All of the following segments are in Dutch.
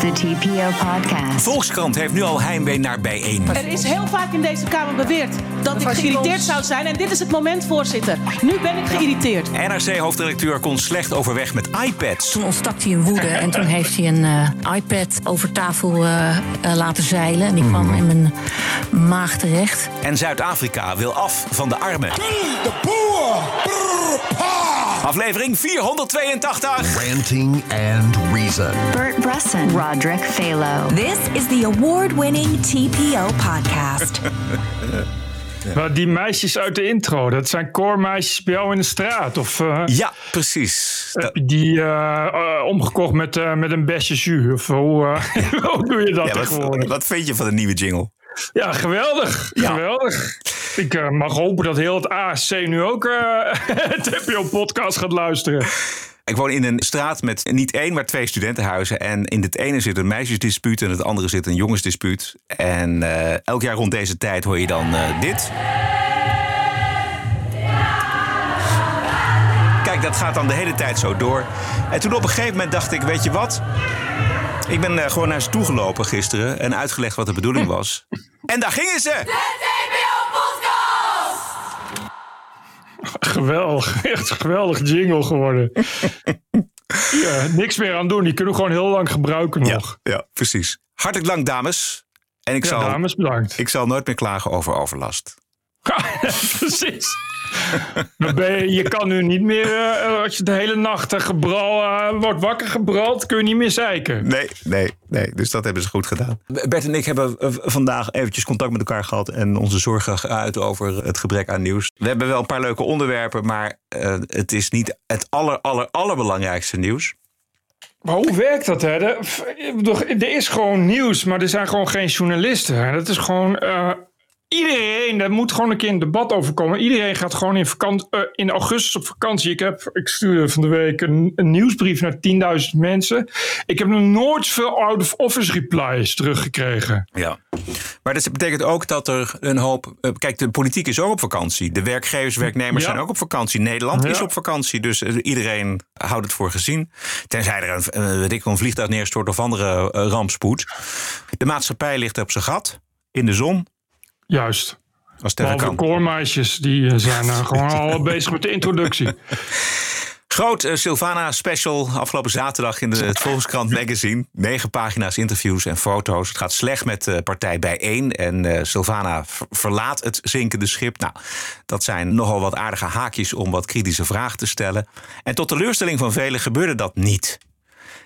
the TPO podcast. Volkskrant heeft nu al heimwee naar bijeen. Er is heel vaak in deze Kamer beweerd dat ik geïrriteerd zou zijn. En dit is het moment, voorzitter. Nu ben ik geïrriteerd. NRC-hoofdredacteur kon slecht overweg met iPads. Toen ontstak hij in woede en toen heeft hij een eh, iPad over tafel eh, eh, laten zeilen. En die kwam in mijn maag terecht. En Zuid-Afrika wil af van de armen. De boer! Brrr, pa! Aflevering 482. Ranting and Reason. Bert Bresson, Roderick Phalo. This is the award-winning TPO podcast. Maar die meisjes uit de intro, dat zijn koormeisjes bij jou in de straat? Of eh, Ja, precies. heb je die eh, eh, omgekocht met, eh, met een besje jus? Of hoe, eh, hoe doe je dat Ja, wat, tegenwoordig? wat vind je van de nieuwe jingle? Ja, geweldig. Ja. Geweldig. Ik eh, mag hopen dat heel het ASC nu ook eh het TPO-podcast gaat luisteren. Ik woon in een straat met niet één, maar twee studentenhuizen. En in het ene zit een meisjesdispuut en in het andere zit een jongensdispuut. En eh, elk jaar rond deze tijd hoor je dan eh, dit. Kijk, dat gaat dan de hele tijd zo door. En toen op een gegeven moment dacht ik, weet je wat? Ik ben eh, gewoon naar ze toe gelopen gisteren en uitgelegd wat de bedoeling was. En daar gingen ze! Geweldig. Echt een geweldig jingle geworden. ja, niks meer aan doen. Die kunnen we gewoon heel lang gebruiken nog. ja, precies. Hartelijk dank, dames. En ik, Ja, zal, dames, bedankt. ik zal nooit meer klagen over overlast. Precies. Je, je kan nu niet meer, eh, als je de hele nacht eh, gebral, eh, wordt wakker gebrald, kun je niet meer zeiken. Nee, nee, nee. Dus dat hebben ze goed gedaan. Bert en ik hebben eh, vandaag eventjes contact met elkaar gehad... en onze zorgen geuit over het gebrek aan nieuws. We hebben wel een paar leuke onderwerpen... maar eh, het is niet het aller, aller, allerbelangrijkste nieuws. Maar hoe werkt dat? Hè? Er is gewoon nieuws, maar er zijn gewoon geen journalisten. hè. Dat is gewoon. eh, iedereen, daar moet gewoon een keer een debat over komen. Iedereen gaat gewoon in, vakant, eh, in augustus op vakantie. Ik, heb, ik stuurde van de week een, een nieuwsbrief naar 10.000 mensen. Ik heb nog nooit veel out-of-office replies teruggekregen. Ja. Maar dat betekent ook dat er een hoop... eh, Kijk, de politiek is ook op vakantie. De werkgevers, werknemers Ja. zijn ook op vakantie. Nederland is op vakantie. Dus eh, iedereen houdt het voor gezien. Tenzij er een, weet ik, een vliegtuig neerstort of andere rampspoed. De maatschappij ligt op zijn gat. In de zon. Juist. Als Behalve kan. koormeisjes, die eh, zijn eh, gewoon al bezig met de introductie. Groot eh, Sylvana special afgelopen zaterdag in de, het Volkskrant magazine. Negen pagina's interviews en foto's. Het gaat slecht met de partij bijeen. En eh Sylvana ver- verlaat het zinkende schip. Nou, dat zijn nogal wat aardige haakjes om wat kritische vragen te stellen. En tot teleurstelling van velen gebeurde dat niet.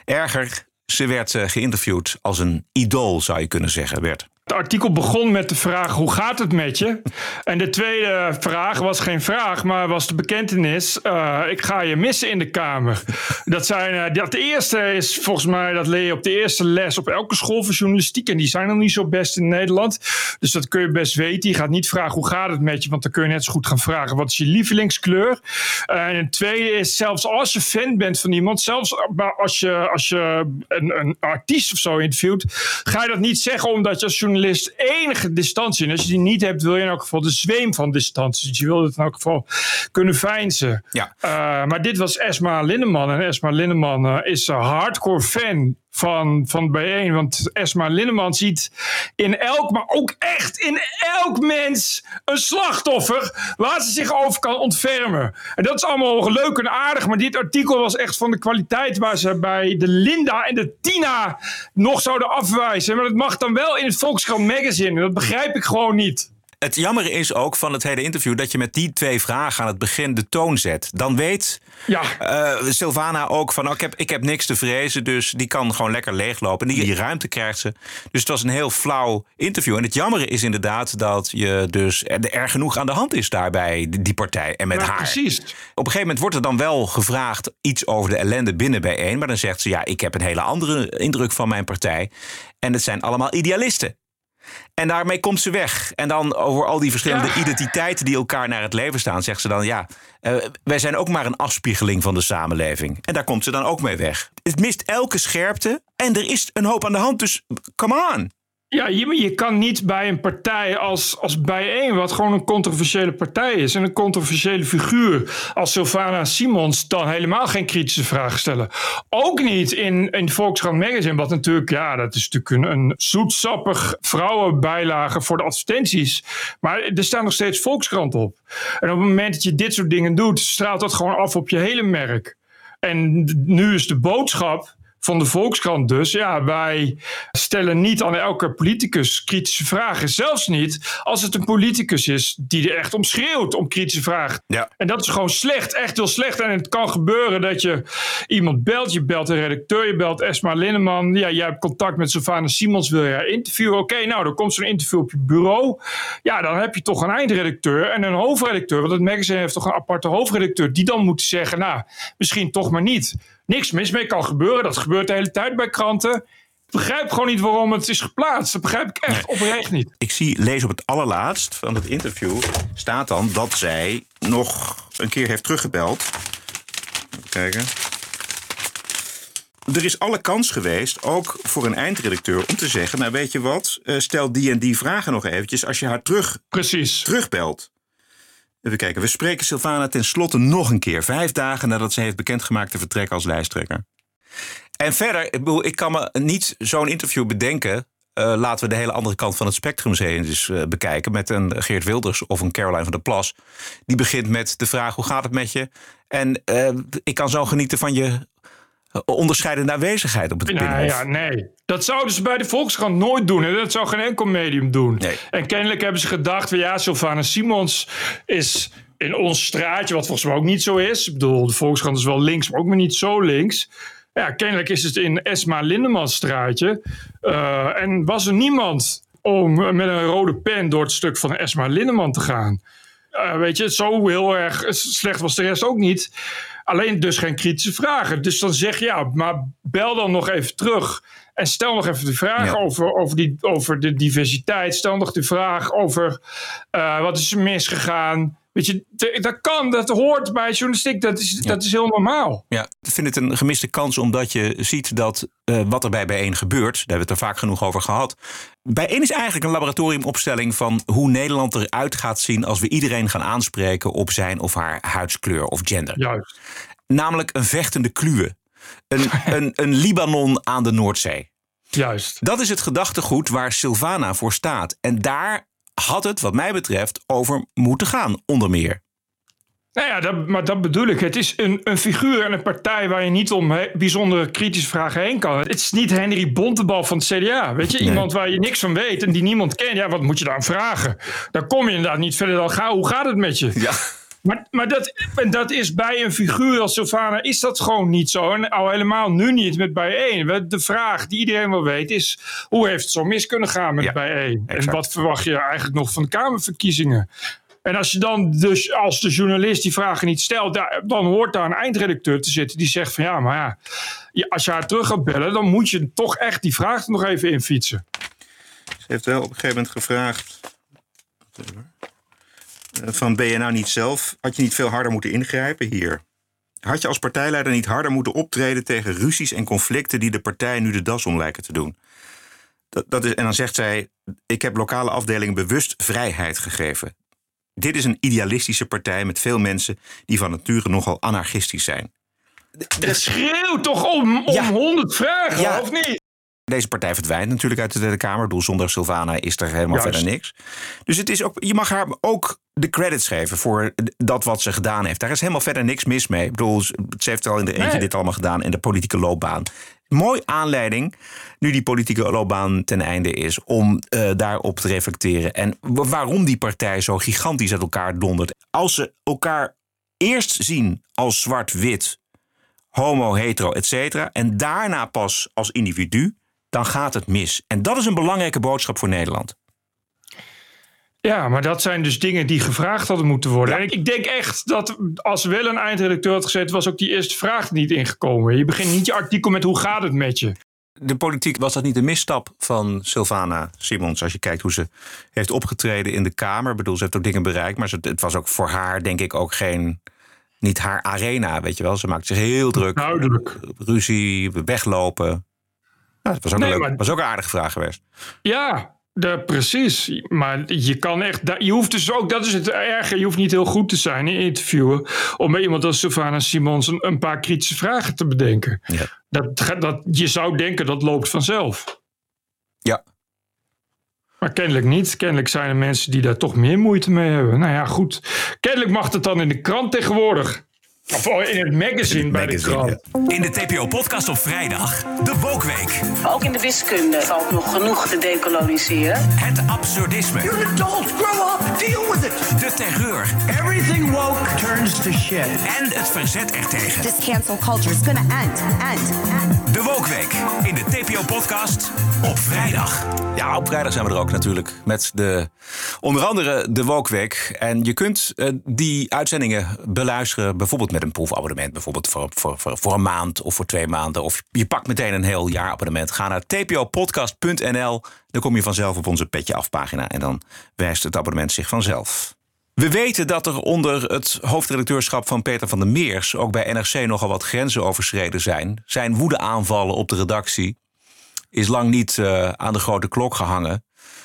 Erger, ze werd geïnterviewd als een idool, zou je kunnen zeggen, Bert. Het artikel begon met de vraag: hoe gaat het met je? En de tweede vraag was geen vraag, maar was de bekentenis: eh, ik ga je missen in de kamer. Dat, zijn, eh, dat eerste is volgens mij, dat leer je op de eerste les op elke school van journalistiek. En die zijn nog niet zo best in Nederland. Dus dat kun je best weten. Je gaat niet vragen: hoe gaat het met je? Want dan kun je net zo goed gaan vragen: wat is je lievelingskleur? Eh, en het tweede is: zelfs als je fan bent van iemand, zelfs als je, als je een, een artiest of zo interviewt, ga je dat niet zeggen omdat je als journalist enige distantie. En als je die niet hebt, wil je in elk geval de zweem van distantie. Dus je wil het in elk geval kunnen veinzen. Ja. Eh, maar dit was Esma Linneman. En Esma Linneman eh, is een hardcore fan van, van bijeen. Want Esma Linneman ziet in elk, maar ook echt in elk mens een slachtoffer waar ze zich over kan ontfermen. En dat is allemaal leuk en aardig. Maar dit artikel was echt van de kwaliteit waar ze bij de Linda en de Tina nog zouden afwijzen. Maar dat mag dan wel in het Volkskrant magazine. Dat begrijp ik gewoon niet. Het jammer is ook van het hele interview dat je met die twee vragen aan het begin de toon zet. Dan weet Ja. eh, Sylvana ook van, oh, ik, heb, ik heb niks te vrezen, dus die kan gewoon lekker leeglopen. En die, die ruimte krijgt ze. Dus het was een heel flauw interview. En het jammer is inderdaad dat je dus er, er genoeg aan de hand is daarbij, die, die partij en met Ja, haar. precies. Op een gegeven moment wordt er dan wel gevraagd iets over de ellende binnen bijeen. Maar dan zegt ze, ja, ik heb een hele andere indruk van mijn partij. En het zijn allemaal idealisten. En daarmee komt ze weg. En dan over al die verschillende Ja. identiteiten die elkaar naar het leven staan, zegt ze dan: ja, eh, wij zijn ook maar een afspiegeling van de samenleving. En daar komt ze dan ook mee weg. Het mist elke scherpte en er is een hoop aan de hand, dus come on. Ja, je, je kan niet bij een partij als, als bijeen, wat gewoon een controversiële partij is en een controversiële figuur als Sylvana Simons, dan helemaal geen kritische vragen stellen. Ook niet in, in Volkskrant Magazine, wat natuurlijk, ja, dat is natuurlijk een, een zoetsappig vrouwenbijlage voor de advertenties. Maar er staat nog steeds Volkskrant op. En op het moment dat je dit soort dingen doet, straalt dat gewoon af op je hele merk. En nu is de boodschap van de Volkskrant dus. Ja, wij stellen niet aan elke politicus kritische vragen. Zelfs niet als het een politicus is die er echt om schreeuwt om kritische vragen. Ja. En dat is gewoon slecht, echt heel slecht. En het kan gebeuren dat je iemand belt. Je belt een redacteur, je belt Esma Linneman. Ja, jij hebt contact met Sylvana Simons, wil je haar interviewen? Oké, nou, dan komt zo'n interview op je bureau. Ja, dan heb je toch een eindredacteur en een hoofdredacteur. Want het magazine heeft toch een aparte hoofdredacteur. Die dan moet zeggen, nou, misschien toch maar niet. Niks mis mee kan gebeuren. Dat gebeurt de hele tijd bij kranten. Ik begrijp gewoon niet waarom het is geplaatst. Dat begrijp ik echt oprecht niet. Ik zie, lees op het allerlaatst van het interview, staat dan dat zij nog een keer heeft teruggebeld. Even kijken. Er is alle kans geweest, ook voor een eindredacteur, om te zeggen: Nou, weet je wat, eh, stel die en die vragen nog eventjes als je haar terug, Precies. terugbelt. Even kijken, we spreken Sylvana tenslotte nog een keer, vijf dagen nadat ze heeft bekendgemaakt te vertrekken als lijsttrekker. En verder, ik, bedoel, ik kan me niet zo'n interview bedenken. eh, laten we de hele andere kant van het spectrum eens eh, bekijken. Met een Geert Wilders of een Caroline van der Plas. Die begint met de vraag: hoe gaat het met je? En eh, ik kan zo genieten van je onderscheidende aanwezigheid op het Nou Binnenhof. ja, nee. Dat zouden ze bij de Volkskrant nooit doen. En dat zou geen enkel medium doen. Nee. En kennelijk hebben ze gedacht... van ja, Sylvana Simons is in ons straatje... wat volgens mij ook niet zo is. Ik bedoel, de Volkskrant is wel links, maar ook maar niet zo links. Ja, kennelijk is het in Esma Lindemans straatje. Eh, en was er niemand om met een rode pen... door het stuk van Esma Lindeman te gaan. Eh, weet je, zo heel erg slecht was de rest ook niet. Alleen dus geen kritische vragen. Dus dan zeg je ja, maar bel dan nog even terug. En stel nog even de vraag Ja. over, over, die, over de diversiteit. Stel nog de vraag over eh, wat is er misgegaan. Weet je, dat kan, dat hoort bij journalistiek. Dat is, dat is heel normaal. Ja, ik vind het een gemiste kans omdat je ziet dat eh, wat er bij bijeen gebeurt, daar hebben we het er vaak genoeg over gehad. Bijeen is eigenlijk een laboratoriumopstelling van hoe Nederland eruit gaat zien als we iedereen gaan aanspreken op zijn of haar huidskleur of gender. Juist. Namelijk een vechtende kluwe. Een, een, een Libanon aan de Noordzee. Juist. Dat is het gedachtegoed waar Sylvana voor staat. En daar had het, wat mij betreft, over moeten gaan, onder meer. Nou ja, dat, maar dat bedoel ik. Het is een, een figuur en een partij waar je niet om he- bijzondere kritische vragen heen kan. Het is niet Henry Bontebal van het CDA. Weet je, Nee. iemand waar je niks van weet en die niemand kent. Ja, wat moet je dan vragen? Dan kom je inderdaad niet verder dan ga. Hoe gaat het met je? Ja. Maar, maar dat, en dat is bij een figuur als Sylvana is dat gewoon niet zo. En al helemaal nu niet met bijeen. De vraag die iedereen wel weet is... hoe heeft het zo mis kunnen gaan met Ja, bijeen? En wat verwacht je eigenlijk nog van de Kamerverkiezingen? En als je dan dus als de journalist die vragen niet stelt... dan hoort daar een eindredacteur te zitten die zegt van... ja, maar ja, als je haar terug gaat bellen... dan moet je toch echt die vraag er nog even in fietsen. Ze heeft wel op een gegeven moment gevraagd. Eh, Van nou niet zelf? Had je niet veel harder moeten ingrijpen hier? Had je als partijleider niet harder moeten optreden tegen ruzies en conflicten die de partij nu de das om lijken te doen? Dat, dat is, en dan zegt zij: Ik heb lokale afdelingen bewust vrijheid gegeven. Dit is een idealistische partij met veel mensen die van nature nogal anarchistisch zijn. Het schreeuwt toch om, om Ja. 100 vragen, Ja. of niet? Deze partij verdwijnt natuurlijk uit de Tweede Kamer. Ik bedoel, zonder Sylvana is er helemaal Juist. verder niks. Dus het is ook, je mag haar ook de credits geven voor dat wat ze gedaan heeft. Daar is helemaal verder niks mis mee. Ik bedoel, ze heeft al in de eentje Nee. dit allemaal gedaan in de politieke loopbaan. Mooi aanleiding, nu die politieke loopbaan ten einde is, om eh, daarop te reflecteren. En wa- waarom die partij zo gigantisch uit elkaar dondert. Als ze elkaar eerst zien als zwart-wit, homo, hetero, et cetera. En daarna pas als individu, dan gaat het mis. En dat is een belangrijke boodschap voor Nederland. Ja, maar dat zijn dus dingen die gevraagd hadden moeten worden. En ik, ik denk echt dat als wel een eindredacteur had gezet, was ook die eerste vraag niet ingekomen. Je begint niet je artikel met hoe gaat het met je. De politiek was dat niet een misstap van Sylvana Simons. Als je kijkt hoe ze heeft opgetreden in de Kamer. Ik bedoel, ze heeft ook dingen bereikt. Maar het was ook voor haar, denk ik, ook geen. Niet haar arena, weet je wel. Ze maakt zich heel druk. Duidelijk. Ruzie, weglopen. Dat was ook, Nee, een leuk- maar- was ook een aardige vraag geweest. Ja, de, precies. Maar je kan echt. Je hoeft dus ook, dat is het erge. Je hoeft niet heel goed te zijn in interviewen. om bij iemand als Sylvana Simons een, een paar kritische vragen te bedenken. Ja. Dat, dat, je zou denken dat loopt vanzelf. Ja. Maar kennelijk niet. Kennelijk zijn er mensen die daar toch meer moeite mee hebben. Nou ja, goed. Kennelijk mag het dan in de krant tegenwoordig. Of in het magazine bij de krant. ja. In de TPO-podcast op vrijdag, de Wokweek. Ook in de wiskunde valt nog genoeg te decoloniseren. Het absurdisme, You're an adult. Grow up. Deal with it. de terreur Everything woke turns to shit. en het verzet ertegen. This cancel culture is gonna end, end, end. De Wokweek in de TPO-podcast op vrijdag. Ja, op vrijdag zijn we er ook natuurlijk met de, onder andere de Wokweek. En je kunt eh, die uitzendingen beluisteren, bijvoorbeeld met een proefabonnement. Bijvoorbeeld voor, voor, voor, voor een maand of voor twee maanden. Of je pakt meteen een heel jaar abonnement. Ga naar tpopodcast.nl. Dan kom je vanzelf op onze Petje Af pagina. En dan wijst het abonnement zich vanzelf. We weten dat er onder het hoofdredacteurschap van Peter van der Meers... ook bij NRC nogal wat grenzen overschreden zijn. Zijn woedeaanvallen op de redactie is lang niet eh, aan de grote klok gehangen.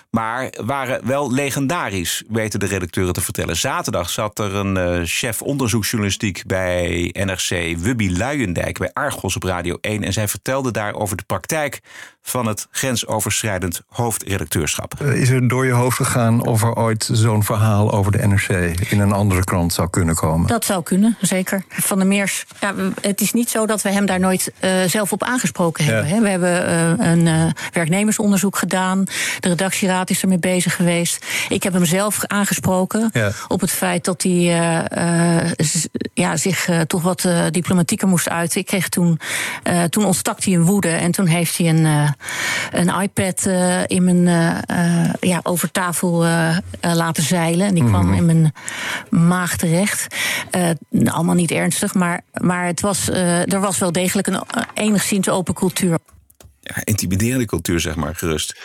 Maar waren wel legendarisch, weten de redacteuren te vertellen. Zaterdag zat er een eh, chef onderzoeksjournalistiek bij NRC, Wubby Luijendijk, bij Argos op Radio 1. En zij vertelde daar over de praktijk van het grensoverschrijdend hoofdredacteurschap. Eh, Is er door je hoofd gegaan of er ooit zo'n verhaal over de NRC in een andere krant zou kunnen komen? Dat zou kunnen, zeker. Van der Meers, ja, het is niet zo dat we hem daar nooit eh, zelf op aangesproken Ja. hebben. Hè. We hebben eh, een eh, werknemersonderzoek gedaan. De redactieraad is ermee bezig geweest. Ik heb hem zelf aangesproken Ja. op het feit dat hij eh, eh, ja, zich toch wat diplomatieker moest uiten. Ik kreeg toen, eh, toen ontstak hij in woede en toen heeft hij een, eh, een iPad eh, in mijn, eh, eh, ja, over tafel laten zeilen. En die kwam in mijn maag terecht. Allemaal niet ernstig, maar, maar het was, eh, er was wel degelijk een enigszins open cultuur. Ja, intimiderende cultuur, zeg maar, gerust.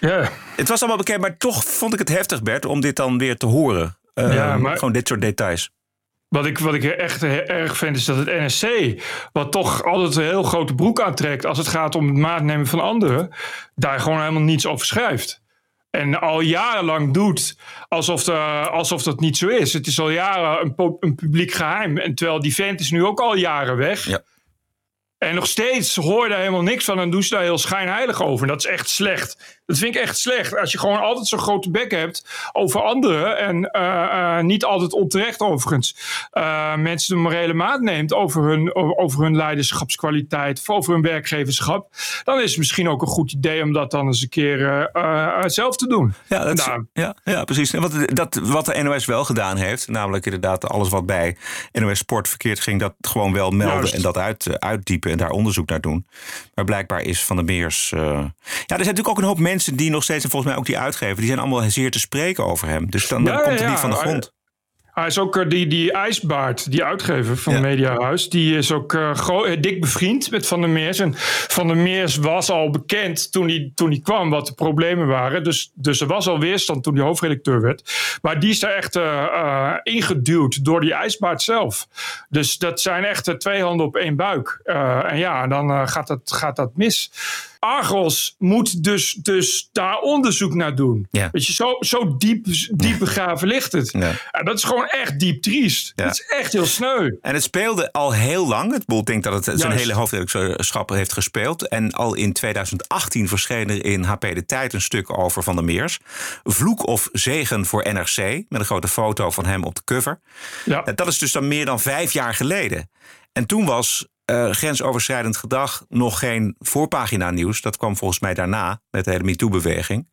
Ja. Het was allemaal bekend, maar toch vond ik het heftig, Bert, om dit dan weer te horen. Eh, Ja, maar- Gewoon dit soort details. Wat ik, wat ik echt erg vind is dat het NSC, wat toch altijd een heel grote broek aantrekt als het gaat om het maatnemen van anderen, daar gewoon helemaal niets over schrijft. En al jarenlang doet alsof, de, alsof dat niet zo is. Het is al jaren een, een publiek geheim. En terwijl die vent is nu ook al jaren weg. Ja. En nog steeds hoor je daar helemaal niks van en doen ze daar heel schijnheilig over. En dat is echt slecht. Dat vind ik echt slecht. Als je gewoon altijd zo'n grote bek hebt over anderen. En eh, eh, niet altijd onterecht overigens. eh, mensen de morele maat neemt over hun, over hun leiderschapskwaliteit. Of over hun werkgeverschap. Dan is het misschien ook een goed idee om dat dan eens een keer zelf te doen. Ja, dat is- ja, ja, precies. En wat, dat, wat de NOS wel gedaan heeft, namelijk inderdaad alles wat bij NOS Sport verkeerd ging, dat gewoon wel melden Juist. en dat uit, eh, en daar onderzoek naar doen. Maar blijkbaar is Van der Meers. eh, Ja, er zijn natuurlijk ook een hoop mensen die nog steeds, en volgens mij ook die uitgever, die zijn allemaal zeer te spreken over hem. Dus dan, komt het ja, niet van de grond. Hij is ook eh, die, die IJsbaard, die uitgever van Ja. Mediahuis. Die is ook eh, dik bevriend met Van der Meers. En Van der Meers was al bekend toen hij, toen hij kwam wat de problemen waren. Dus, dus er was al weerstand toen hij hoofdredacteur werd. Maar die is daar echt ingeduwd door die IJsbaard zelf. Dus dat zijn echt twee handen op één buik. En ja, dan gaat, dat, gaat dat mis. Argos moet dus, dus daar onderzoek naar doen. Ja. Weet je, zo, zo diep, diep begraven ligt het. Ja. Ja, dat is gewoon echt diep triest. Ja. Dat is echt heel sneu. En het speelde al heel lang. Het boel denkt dat het zijn Juist. hele hoofdredacteurschap heeft gespeeld. En al in 2018 verscheen er in HP De Tijd een stuk over Van der Meers. Vloek of zegen voor NRC. Met een grote foto van hem op de cover. Ja. En Dat is dus dan meer dan vijf jaar geleden. En toen was grensoverschrijdend gedag nog geen voorpagina nieuws. Dat kwam volgens mij daarna met de hele MeToo-beweging.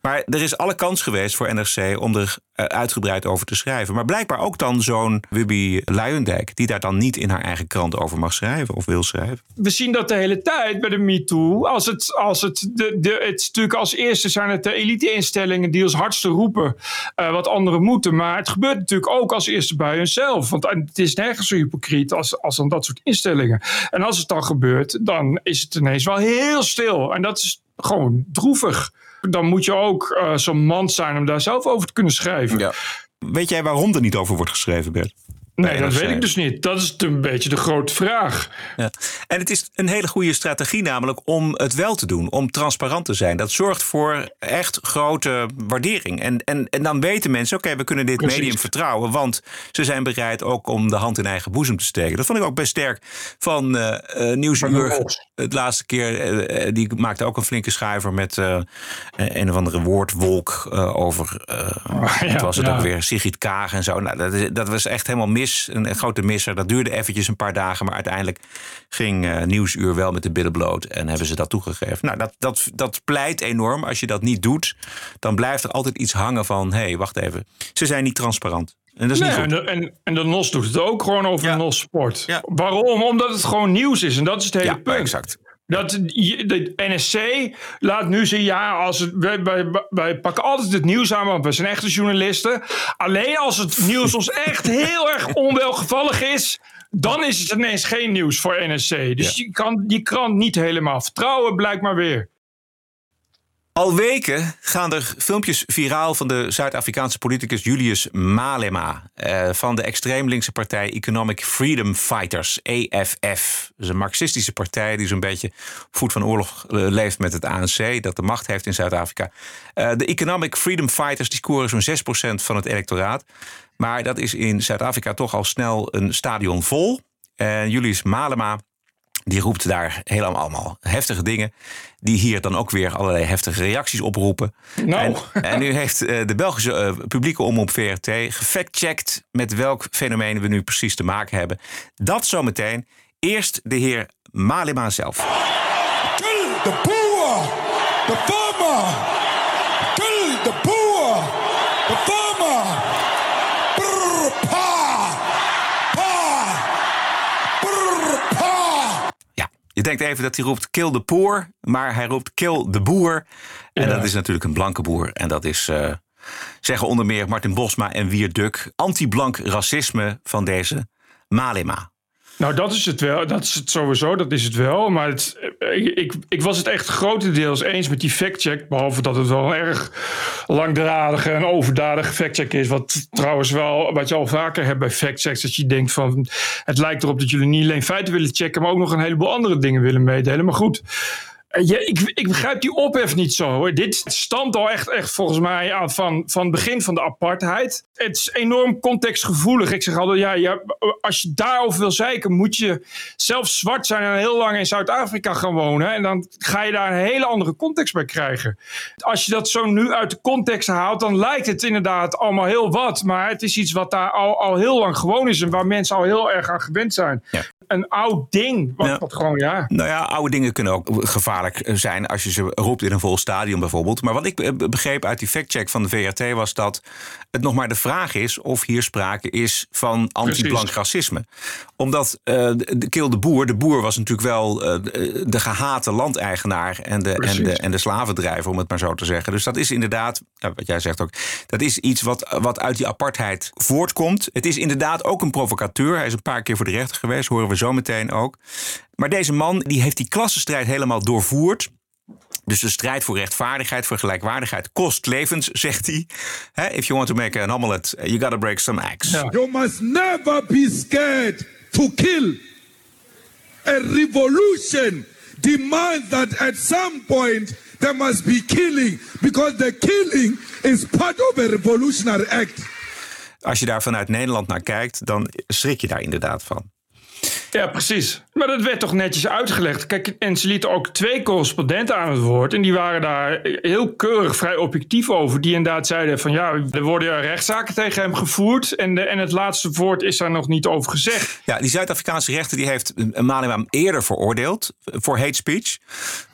Maar er is alle kans geweest voor NRC om er eh, uitgebreid over te schrijven. Maar blijkbaar ook dan zo'n Wubby Luijendijk... die daar dan niet in haar eigen krant over mag schrijven of wil schrijven. We zien dat de hele tijd bij de MeToo. Als het, als het, de, de, het natuurlijk als eerste zijn het de elite-instellingen die als hardste roepen eh, wat anderen moeten. Maar het gebeurt natuurlijk ook als eerste bij hunzelf. Want het is nergens zo hypocriet als, als dan dat soort instellingen. En als het dan gebeurt, dan is het ineens wel heel stil. En dat is gewoon droevig. Dan moet je ook eh, zo'n man zijn om daar zelf over te kunnen schrijven. Weet jij waarom er niet over wordt geschreven, Bert? Nee, dat weet ik dus niet. Dat is een beetje de grote vraag. Ja. En het is een hele goede strategie namelijk om het wel te doen. Om transparant te zijn. Dat zorgt voor echt grote waardering. En, en, en dan weten mensen, oké, we kunnen dit Precies. medium vertrouwen. Want ze zijn bereid ook om de hand in eigen boezem te steken. Dat vond ik ook best sterk van eh eh, Nieuwsuur. Het laatste keer, eh, die maakte ook een flinke schuiver met een of andere woordwolk over. ja, wat was het ja. ook weer? Sigrid Kaag en zo. Nou, dat, is- dat was echt helemaal mis. Een, een grote misser. Dat duurde eventjes een paar dagen. Maar uiteindelijk ging eh, Nieuwsuur wel met de billen bloot. En hebben ze dat toegegeven. Nou, dat, dat, dat pleit enorm. Als je dat niet doet, dan blijft er altijd iets hangen van... hé, hey, wacht even. Ze zijn niet transparant. En dat is Nee, niet en, goed. de, en, en de NOS doet het ook gewoon over Ja. de NOS Sport. Ja. Waarom? Omdat het gewoon nieuws is. En dat is het hele Ja, punt. exact. Dat de NSC laat nu zien, ja, als het, wij, wij, wij pakken altijd het nieuws aan, want we zijn echte journalisten. Alleen als het nieuws ons echt heel erg onwelgevallig is, dan is het ineens geen nieuws voor NSC. Dus je kan die krant niet helemaal vertrouwen, blijkt maar weer. Al weken gaan er filmpjes viraal van de Zuid-Afrikaanse politicus Julius Malema. eh, van de extreem linkse partij Economic Freedom Fighters, EFF. Dat is een marxistische partij die zo'n beetje voet van oorlog eh, leeft met het ANC. Dat de macht heeft in Zuid-Afrika. Eh, de Economic Freedom Fighters die scoren zo'n 6% van het electoraat. Maar dat is in Zuid-Afrika toch al snel een stadion vol. En Julius Malema die roept daar helemaal allemaal heftige dingen. Die hier dan ook weer allerlei heftige reacties oproepen. Nou. En, en nu heeft eh, de Belgische eh, publieke omroep VRT gefactcheckt met welk fenomeen we nu precies te maken hebben. Dat zometeen. Eerst de heer Malema zelf. Kill the poor, the farmer. Je denkt even dat hij roept kill the poor, maar hij roept kill de boer. En Ja. dat is natuurlijk een blanke boer. En dat is, eh, zeggen onder meer Martin Bosma en Wier Duk, anti-blank racisme van deze Malema. Nou, dat is het wel. Dat is het sowieso, dat is het wel. Maar het, eh, ik, ik was het echt grotendeels eens met die factcheck. Behalve dat het wel een erg langdradige en overdadige factcheck is. Wat trouwens wel, wat je al vaker hebt bij factchecks. Dat je denkt van, het lijkt erop dat jullie niet alleen feiten willen checken. Maar ook nog een heleboel andere dingen willen meedelen. Maar goed. Eh, Ja, ik, ik begrijp die ophef niet zo. Hoor. Dit stamt al echt, echt volgens mij van, van het begin van de apartheid. Het is enorm contextgevoelig. Ik zeg altijd, ja, ja, als je daarover wil zeiken, moet je zelf zwart zijn en heel lang in Zuid-Afrika gaan wonen. En dan ga je daar een hele andere context bij krijgen. Als je dat zo nu uit de context haalt, dan lijkt het inderdaad allemaal heel wat. Maar het is iets wat daar al, al heel lang gewoon is en waar mensen al heel erg aan gewend zijn. Ja. Een oud ding, wat, wat gewoon, ja. Nou ja, oude dingen kunnen ook gevaarlijk zijn als je ze roept in een vol stadion bijvoorbeeld. Maar wat ik begreep uit die factcheck van de VRT was dat het nog maar de vraag is of hier sprake is van anti-blank racisme. Omdat eh, de de Kil de Boer, de boer was natuurlijk wel eh, de, gehate landeigenaar en de, en, de, en de slavendrijver, om het maar zo te zeggen. Dus dat is inderdaad, ja, wat jij zegt ook, dat is iets wat, wat uit die apartheid voortkomt. Het is inderdaad ook een provocateur. Hij is een paar keer voor de rechter geweest, horen we zo meteen ook. Maar deze man die heeft die klassenstrijd helemaal doorvoerd. Dus de strijd voor rechtvaardigheid, voor gelijkwaardigheid kost levens, zegt hij. If you want to make an omelet, you gotta break some eggs. You must never be scared to kill. A revolution demands that at some point there must be killing because the killing is part of a revolutionary act. Als je daar vanuit Nederland naar kijkt, dan schrik je daar inderdaad van. Ja, precies. Maar dat werd toch netjes uitgelegd. Kijk, en ze lieten ook twee correspondenten aan het woord. En die waren daar heel keurig, vrij objectief over. Die inderdaad zeiden van ja, er worden rechtszaken tegen hem gevoerd. En, de, en het laatste woord is daar nog niet over gezegd. Ja, die Zuid-Afrikaanse rechter die heeft Malema eerder veroordeeld voor hate speech.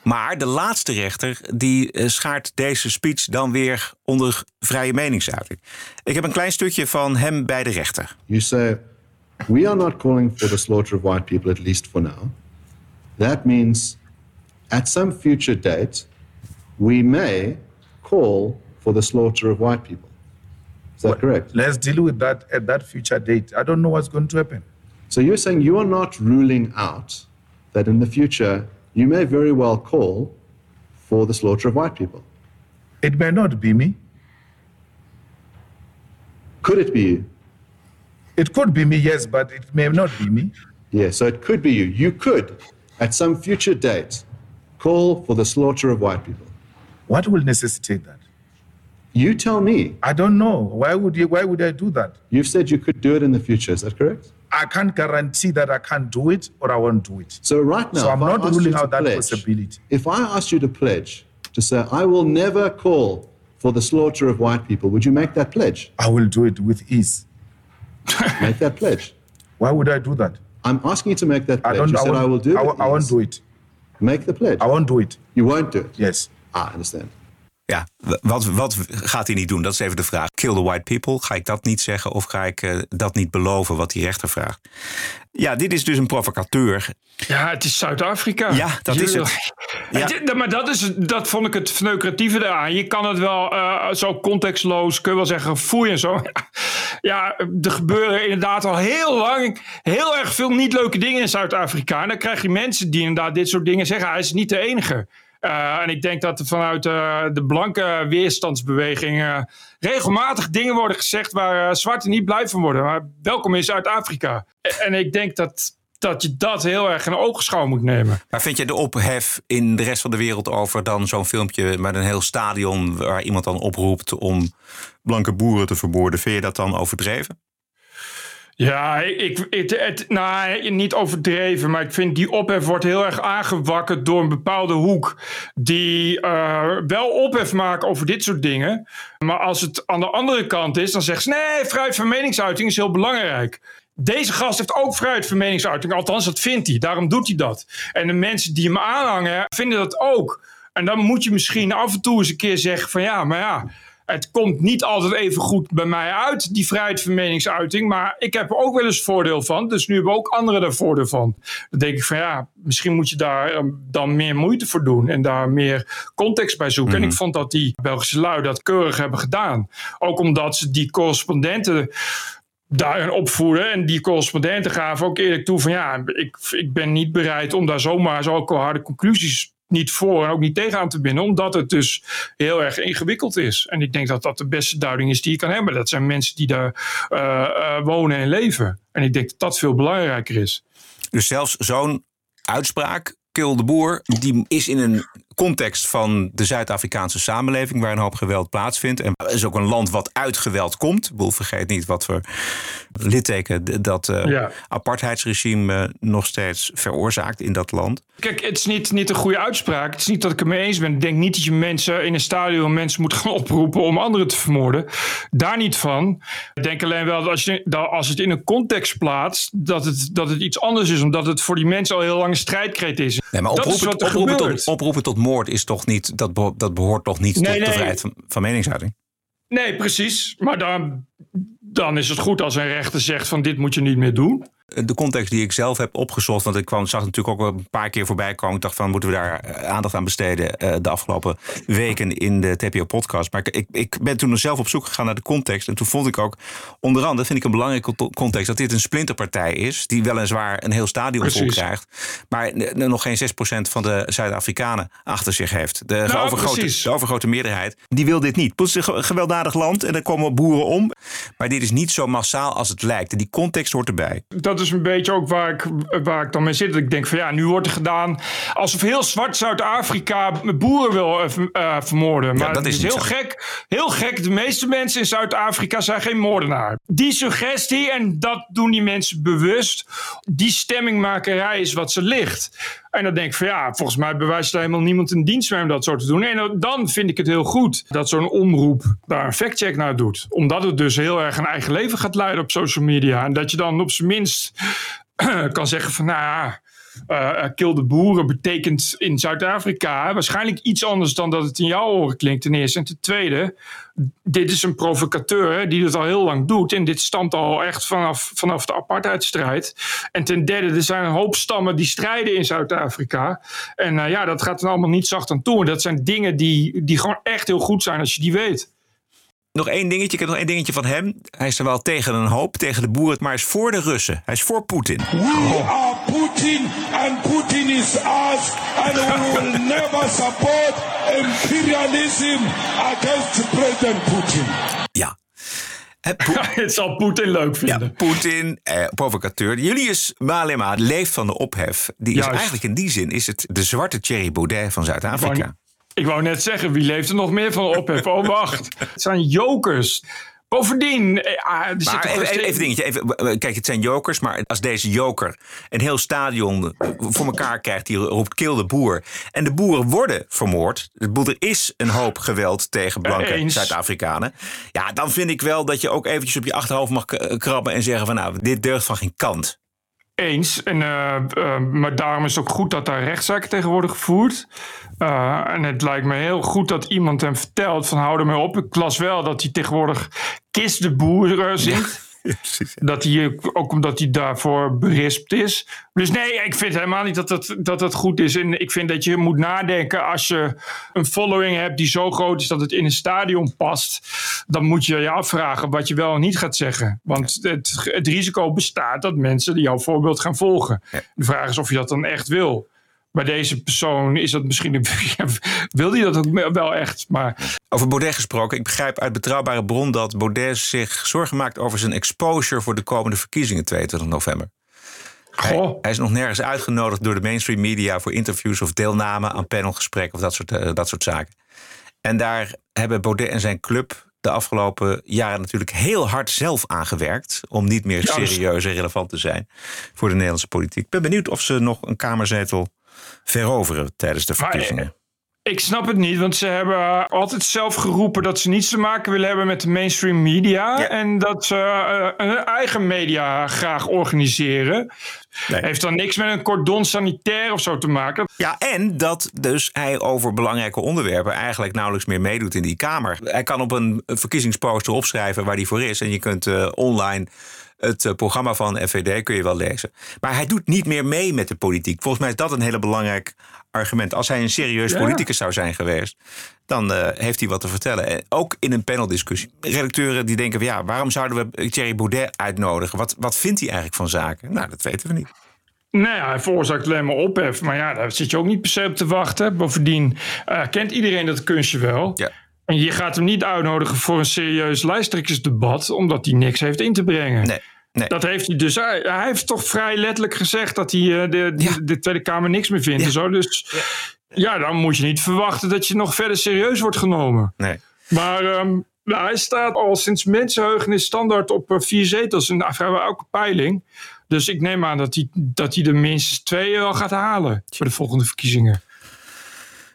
Maar de laatste rechter die eh, schaart deze speech dan weer onder vrije meningsuiting. Ik heb een klein stukje van hem bij de rechter. You say, we are not calling for the slaughter of white people, at least for now. That means at some future date, we may call for the slaughter of white people. Is that correct? Let's deal with that at that future date. I don't know what's going to happen. So you're saying you are not ruling out that in the future you may very well call for the slaughter of white people. It may not be me. Could it be you? It could be me, yes, but it may not be me. Yeah, so it could be you. You could, at some future date, call for the slaughter of white people. What will necessitate that? You tell me. I don't know. Why would you? Why would I do that? You've said you could do it in the future. Is that correct? I can't guarantee that I can't do it or I won't do it. So right now, So I'm not ruling out that pledge- possibility. If I asked you to pledge to say, I will never call for the slaughter of white people, would you make that pledge? I will do it with ease. Make that pledge. Why would I do that? I'm asking you to make that I pledge. don't. you I, said won't, I will do it. I, won't- I won't do it. Make the pledge. I won't do it. You won't do it. Yes. Ah, I understand. Ja, wat, wat gaat hij niet doen? Dat is even de vraag. Kill the white people. Ga ik dat niet zeggen of ga ik eh, dat niet beloven wat die rechter vraagt? Ja, dit is dus een provocateur. Ja, het is Zuid-Afrika. Ja, dat is het. Ja. Maar dat, is, dat vond ik het verneukeratieve eraan. Je kan het wel eh, zo contextloos, kun je wel zeggen, foei en zo. Ja, er gebeuren inderdaad al heel lang heel erg veel niet leuke dingen in Zuid-Afrika. En dan krijg je mensen die inderdaad dit soort dingen zeggen. Hij is niet de enige. Eh, en ik denk dat er vanuit eh, de blanke weerstandsbeweging eh, regelmatig dingen worden gezegd waar zwarten niet blij van worden. Maar welkom in Zuid-Afrika. En ik denk dat, dat je dat heel erg in oogschouw moet nemen. Maar vind je de ophef in de rest van de wereld over dan zo'n filmpje met een heel stadion waar iemand dan oproept om blanke boeren te vermoorden, vind je dat dan overdreven? Ja, ik, het, het, nou, niet overdreven, maar ik vind die ophef wordt heel erg aangewakkerd door een bepaalde hoek. Die eh, wel ophef maken over dit soort dingen. Maar als het aan de andere kant is, dan zegt ze: nee, vrijheid van meningsuiting is heel belangrijk. Deze gast heeft ook vrijheid van meningsuiting. Althans, dat vindt hij. Daarom doet hij dat. En de mensen die hem aanhangen, vinden dat ook. En dan moet je misschien af en toe eens een keer zeggen: van ja, maar ja. Het komt niet altijd even goed bij mij uit, die vrijheid van meningsuiting. Maar ik heb er ook wel eens voordeel van. Dus nu hebben ook anderen daar voordeel van. Dan denk ik van ja, misschien moet je daar eh, dan meer moeite voor doen. En daar meer context bij zoeken. En ik vond dat die Belgische lui dat keurig hebben gedaan. Ook omdat ze die correspondenten daarin opvoeden. En die correspondenten gaven ook eerlijk toe van ja, ik, ik ben niet bereid om daar zomaar zulke harde conclusies niet voor en ook niet tegenaan te binden, omdat het dus heel erg ingewikkeld is. En ik denk dat dat de beste duiding is die je kan hebben. Dat zijn mensen die daar eh, eh, wonen en leven. En ik denk dat dat veel belangrijker is. Dus zelfs zo'n uitspraak, Kill de Boer, die is in een context van de Zuid-Afrikaanse samenleving waar een hoop geweld plaatsvindt. En het is ook een land wat uit geweld komt. Ik bedoel, vergeet niet wat voor litteken dat Ja. apartheidsregime eh, nog steeds veroorzaakt in dat land. Kijk, het is niet, niet een goede uitspraak. Het is niet dat ik het mee eens ben. Ik denk niet dat je mensen in een stadion mensen moet gaan oproepen om anderen te vermoorden. Daar niet van. Ik denk alleen wel dat als, je, dat als het in een context plaatst, dat het, dat het iets anders is. Omdat het voor die mensen al heel lang een strijdkreet is. Nee, maar dat is oproepen, wat er oproepen, tot, oproepen tot moord is toch niet, dat, beho- dat behoort toch niet Nee, tot de vrijheid van, van meningsuiting? Nee, precies. Maar dan, dan is het goed als een rechter zegt van dit moet je niet meer doen. De context die ik zelf heb opgezocht, want ik kwam, zag natuurlijk ook een paar keer voorbij komen. Ik dacht van, moeten we daar eh, aandacht aan besteden eh, de afgelopen weken in de TPO-podcast. Maar ik, ik, ben toen zelf op zoek gegaan naar de context. En toen vond ik ook, onder andere vind ik een belangrijke co- context... dat dit een splinterpartij is, die weliswaar een heel stadion vol krijgt... maar nog geen 6% van de Zuid-Afrikanen achter zich heeft. De, Nou, overgrote, de overgrote meerderheid, die wil dit niet. Het is een ge- gewelddadig land en er komen boeren om. Maar dit is niet zo massaal als het lijkt. En die context hoort erbij. Dat is een beetje ook waar ik, waar ik dan mee zit. Dat ik denk van ja, nu wordt er gedaan alsof heel zwart Zuid-Afrika boeren wil eh, eh, vermoorden. Maar dat is heel zo. gek. Heel gek. De meeste mensen in Zuid-Afrika zijn geen moordenaar. Die suggestie, en dat doen die mensen bewust, die stemmingmakerij is wat ze ligt. En dan denk ik van ja, volgens mij bewijst er helemaal niemand een dienst mee om dat zo te doen. En dan vind ik het heel goed dat zo'n omroep daar een factcheck naar doet. Omdat het dus heel erg een eigen leven gaat leiden op social media. En dat je dan op zijn minst kan zeggen van nou ja, eh, eh, de boeren betekent in Zuid-Afrika waarschijnlijk iets anders dan dat het in jouw oren klinkt ten eerste. En ten tweede, dit is een provocateur die dat al heel lang doet. En dit stamt al echt vanaf, vanaf de apartheidstrijd. En ten derde, er zijn een hoop stammen die strijden in Zuid-Afrika. En eh, ja, dat gaat er allemaal niet zacht aan toe. En dat zijn dingen die, die gewoon echt heel goed zijn als je die weet. Nog één dingetje, ik heb nog één dingetje van hem. Hij is er wel tegen een hoop, tegen de boeren, maar hij is voor de Russen. Hij is voor Poetin. We are Putin and Putin is us and we will never support imperialism against President Putin. Ja. Het zal Poetin leuk vinden. Ja, Poetin, eh, provocateur. Julius Malema leeft van de ophef. Die is Juist. eigenlijk in die zin is het de zwarte Thierry Baudet van Zuid-Afrika. Ik wou net zeggen, wie leeft er nog meer van ophef? Oh, wacht. Het zijn jokers. Bovendien, eh, ah, er Maar even, een even, ste- even dingetje. Even, eh, kijk, het zijn jokers, maar als deze joker een heel stadion voor elkaar krijgt, die roept kill de boer. En de boeren worden vermoord. Er is een hoop geweld tegen blanke Eens. Zuid-Afrikanen. Ja, dan vind ik wel dat je ook eventjes op je achterhoofd mag krabben en zeggen van nou, dit deugt van geen kant. Eens. En, eh, eh, maar daarom is het ook goed dat daar rechtszaken tegen worden gevoerd. Eh, en het lijkt me heel goed dat iemand hem vertelt van hou ermee op. Ik las wel dat hij tegenwoordig Kist de Boer eh, zingt. Dat hij, ook omdat hij daarvoor berispt is. Dus nee, ik vind helemaal niet dat het, dat het goed is. En ik vind dat je moet nadenken als je een following hebt die zo groot is dat het in een stadion past. Dan moet je je afvragen wat je wel en niet gaat zeggen. Want het, het risico bestaat dat mensen jouw voorbeeld gaan volgen. De vraag is of je dat dan echt wil. Bij deze persoon is dat misschien. wil hij dat ook wel echt? Maar Over Baudet gesproken, ik begrijp uit betrouwbare bron dat Baudet zich zorgen maakt over zijn exposure voor de komende verkiezingen 22 november. Hij, hij is nog nergens uitgenodigd door de mainstream media voor interviews of deelname aan panelgesprekken of dat soort, eh, dat soort zaken. En daar hebben Baudet en zijn club de afgelopen jaren natuurlijk heel hard zelf aangewerkt. om niet meer serieus en relevant te zijn voor de Nederlandse politiek. Ik ben benieuwd of ze nog een kamerzetel veroveren tijdens de Maar, verkiezingen. Ik snap het niet, want ze hebben altijd zelf geroepen dat ze niets te maken willen hebben met de mainstream media. En dat ze eh, hun eigen media graag organiseren. Heeft dan niks met een cordon sanitair of zo te maken. Ja, en dat dus hij over belangrijke onderwerpen eigenlijk nauwelijks meer meedoet in die Kamer. Hij kan op een verkiezingsposter opschrijven waar hij voor is. En je kunt eh, online het eh, programma van FVD kun je wel lezen. Maar hij doet niet meer mee met de politiek. Volgens mij is dat een hele belangrijk argument. Als hij een serieus Ja. politicus zou zijn geweest, dan eh, heeft hij wat te vertellen. En ook in een paneldiscussie. Redacteuren die denken van ja, waarom zouden we Thierry Baudet uitnodigen? Wat, wat vindt hij eigenlijk van zaken? Nou, dat weten we niet. Nou ja, hij veroorzaakt alleen maar ophef. Maar ja, daar zit je ook niet per se op te wachten. Bovendien eh, kent iedereen dat kunstje wel. En je gaat hem niet uitnodigen voor een serieus lijsttrekkersdebat... omdat hij niks heeft in te brengen. Nee. Nee. Dat heeft hij dus. Hij, hij heeft toch vrij letterlijk gezegd dat hij eh, de, de, de Tweede Kamer niks meer vindt. En zo. Dus ja. dan moet je niet verwachten dat je nog verder serieus wordt genomen. Nee. Maar ehm, nou, hij staat al sinds mensenheugenis standaard op eh, vier zetels in vrijwel elke peiling. Dus ik neem aan dat hij, dat hij er minstens twee wel gaat halen voor de volgende verkiezingen.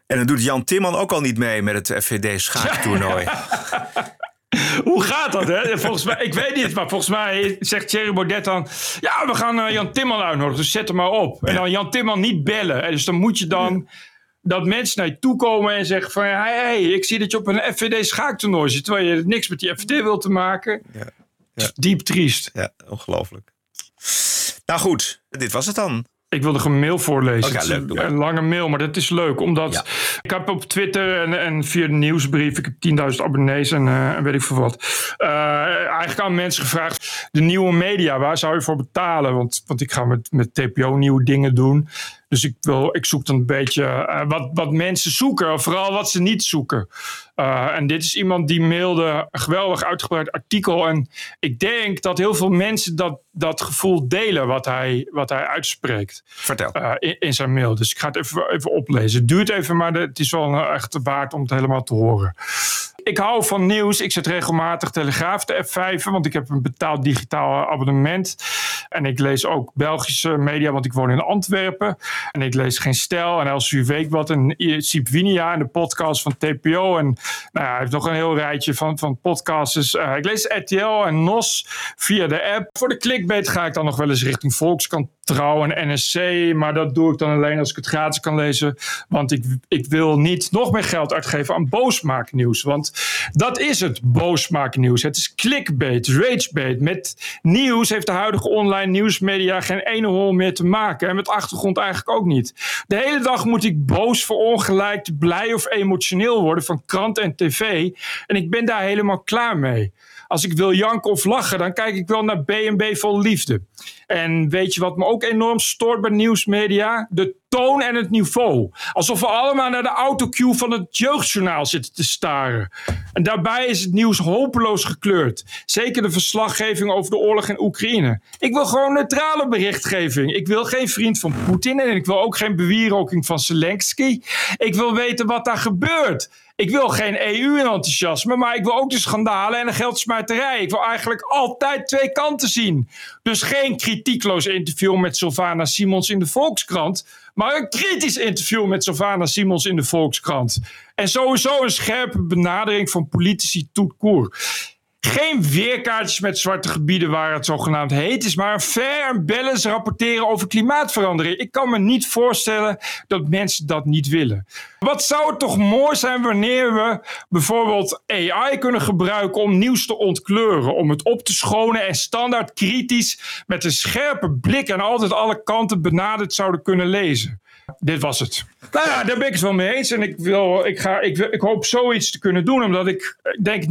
En dan doet Jan Timman ook al niet mee met het FVD schaaktoernooi. Hoe gaat dat, hè? Volgens mij, ik weet niet, maar volgens mij zegt Thierry Baudet dan... Ja, we gaan eh, Jan Timman uitnodigen, dus zet hem maar op. En dan Jan Timman niet bellen. En Dus dan moet je dan... Dat mensen naar je toe komen en zeggen van... Hey, hey, ik zie dat je op een FVD schaaktoernooi zit... terwijl je niks met die FVD wilt te maken. Ja. Diep triest. Ja, ongelooflijk. Nou goed, dit was het dan. Ik wilde een mail voorlezen. Leuk, een, lange mail, maar dat is leuk. Omdat ik heb op Twitter en, en via de nieuwsbrief... ik heb 10.000 abonnees en, eh, en weet ik veel wat... eh, eigenlijk aan mensen gevraagd... de nieuwe media, waar zou je voor betalen? Want, want ik ga met, met TPO nieuwe dingen doen. Dus ik, wil, ik zoek dan een beetje eh, wat, wat mensen zoeken. Vooral wat ze niet zoeken. Eh, en dit is iemand die mailde een geweldig uitgebreid artikel. En ik denk dat heel veel mensen dat, dat gevoel delen wat hij, wat hij uitspreekt. Vertel. Eh, in, in zijn mail. Dus ik ga het even, even oplezen. Het duurt even, maar het is wel eh, echt waard om het helemaal te horen. Ik hou van nieuws. Ik zet regelmatig Telegraaf de F5, want ik heb een betaald digitaal abonnement. En ik lees ook Belgische media, want ik woon in Antwerpen. En ik lees Geen Stijl en Elsevier Weekblad en Siep Winia en de podcast van TPO. En nou hij heeft nog een heel rijtje van, van podcasts. Eh, ik lees RTL en NOS via de app. Voor de clickbait ga ik dan nog wel eens richting Volkskrant Trouw en NSC. Maar dat doe ik dan alleen als ik het gratis kan lezen. Want ik, ik wil niet nog meer geld uitgeven aan boosmaaknieuws. Want dat is het, boosmaaknieuws. Het is clickbait, ragebait. Met nieuws heeft de huidige online nieuwsmedia geen ene hol meer te maken. En met achtergrond eigenlijk ook niet. De hele dag moet ik boos, verongelijkt, blij of emotioneel worden van krant en tv. En ik ben daar helemaal klaar mee. Als ik wil janken of lachen, dan kijk ik wel naar B&B vol liefde. En weet je wat me ook enorm stoort bij nieuwsmedia? De toon en het niveau. Alsof we allemaal naar de autocue van het jeugdjournaal zitten te staren. En daarbij is het nieuws hopeloos gekleurd. Zeker de verslaggeving over de oorlog in Oekraïne. Ik wil gewoon neutrale berichtgeving. Ik wil geen vriend van Poetin en ik wil ook geen bewieroking van Zelensky. Ik wil weten wat daar gebeurt. Ik wil geen EU-enthousiasme, maar ik wil ook de schandalen en de geldsmuiterij. Ik wil eigenlijk altijd twee kanten zien. Dus geen kritiekloos interview met Sylvana Simons in de Volkskrant, maar een kritisch interview met Sylvana Simons in de Volkskrant. En sowieso een scherpe benadering van politici tout court. Geen weerkaartjes met zwarte gebieden waar het zogenaamd heet is, maar een fair en balance rapporteren over klimaatverandering. Ik kan me niet voorstellen dat mensen dat niet willen. Wat zou het toch mooi zijn wanneer we bijvoorbeeld AI kunnen gebruiken om nieuws te ontkleuren, om het op te schonen en standaard kritisch met een scherpe blik en altijd alle kanten benaderd zouden kunnen lezen. Dit was het. Nou ja, daar ben ik het wel mee eens. En ik, wil, ik, ga, ik, ik hoop zoiets te kunnen doen. Omdat ik denk 90%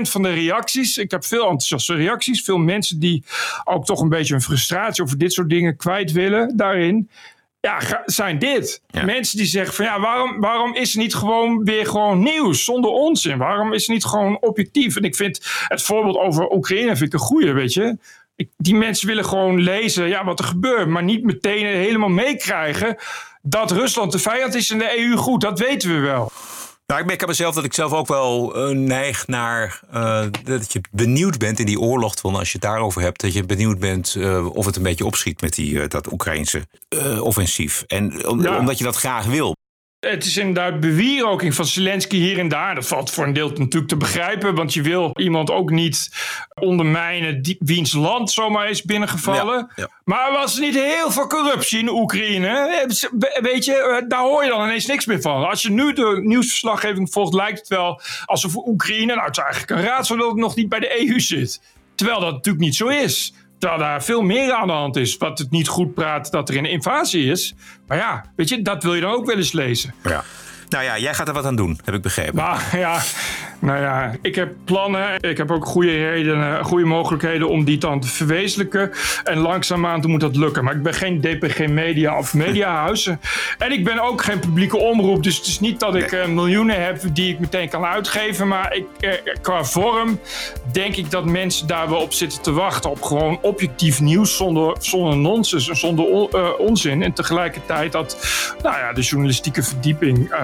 van de reacties. Ik heb veel enthousiaste reacties. Veel mensen die ook toch een beetje een frustratie over dit soort dingen kwijt willen daarin. Ja, zijn dit. Mensen die zeggen van ja, waarom, waarom is het niet gewoon weer gewoon nieuws zonder onzin? Waarom is het niet gewoon objectief? En ik vind het voorbeeld over Oekraïne vind ik een goede, weet je die mensen willen gewoon lezen ja, wat er gebeurt, maar niet meteen helemaal meekrijgen dat Rusland de vijand is en de EU goed. Dat weten we wel. Nou, ik merk aan mezelf dat ik zelf ook wel uh, neig naar uh, dat je benieuwd bent in die oorlog. Van als je het daarover hebt, dat je benieuwd bent uh, of het een beetje opschiet met die, dat Oekraïnse offensief. En om, ja. omdat je dat graag wil. Het is inderdaad bewieroking van Zelensky hier en daar. Dat valt voor een deel natuurlijk te begrijpen. Want je wil iemand ook niet ondermijnen die, wiens land zomaar is binnengevallen. Ja, ja. Maar er was niet heel veel corruptie in Oekraïne. Weet je, daar hoor je dan ineens niks meer van. Als je nu de nieuwsverslaggeving volgt, lijkt het wel alsof Oekraïne... Nou, het is eigenlijk een raadsel dat het nog niet bij de EU zit. Terwijl dat natuurlijk niet zo is. Terwijl daar veel meer aan de hand is. Wat het niet goed praat dat er een invasie is. Maar ja, weet je, dat wil je dan ook wel eens lezen. Ja. Nou ja, jij gaat er wat aan doen, heb ik begrepen. Nou ja, nou ja, ik heb plannen. Ik heb ook goede, redenen, goede mogelijkheden om die dan te verwezenlijken. En langzaamaan moet dat lukken. Maar ik ben geen DPG Media of Mediahuizen. En ik ben ook geen publieke omroep. Dus het is niet dat ik nee. miljoenen heb die ik meteen kan uitgeven. Maar ik, eh, qua vorm denk ik dat mensen daar wel op zitten te wachten. Op gewoon objectief nieuws zonder, zonder nonsens en zonder on, uh, onzin. En tegelijkertijd dat nou ja, de journalistieke verdieping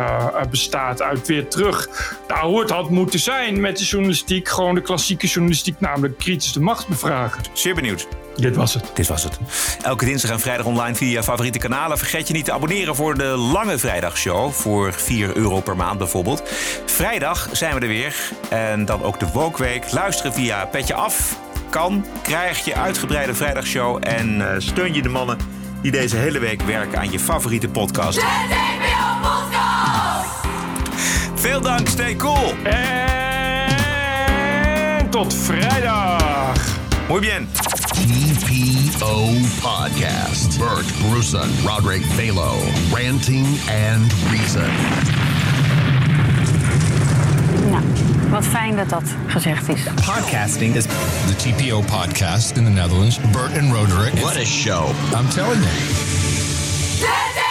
bestaat uit weer terug. Daar hoe het had moeten zijn met de journalistiek. Gewoon de klassieke journalistiek, namelijk kritisch de macht bevragen. Zeer benieuwd. Dit was het. Dit was het. Elke dinsdag en vrijdag online via je favoriete kanalen. Vergeet je niet te abonneren voor de lange vrijdagshow. Voor 4 euro per maand bijvoorbeeld. Vrijdag zijn we er weer. En dan ook de Wokweek. Luisteren via Petje Af. Kan. Krijg je uitgebreide vrijdagshow. En uh, steun je de mannen die deze hele week werken aan je favoriete podcast. Veel dank, stay cool. En tot vrijdag. Muy bien. TPO Podcast. Bert Bruson, Roderick Balo, Ranting and Reason. Nou, wat fijn dat dat gezegd is. Podcasting is the TPO podcast in the Netherlands. Bert and Roderick. What a show. I'm telling you.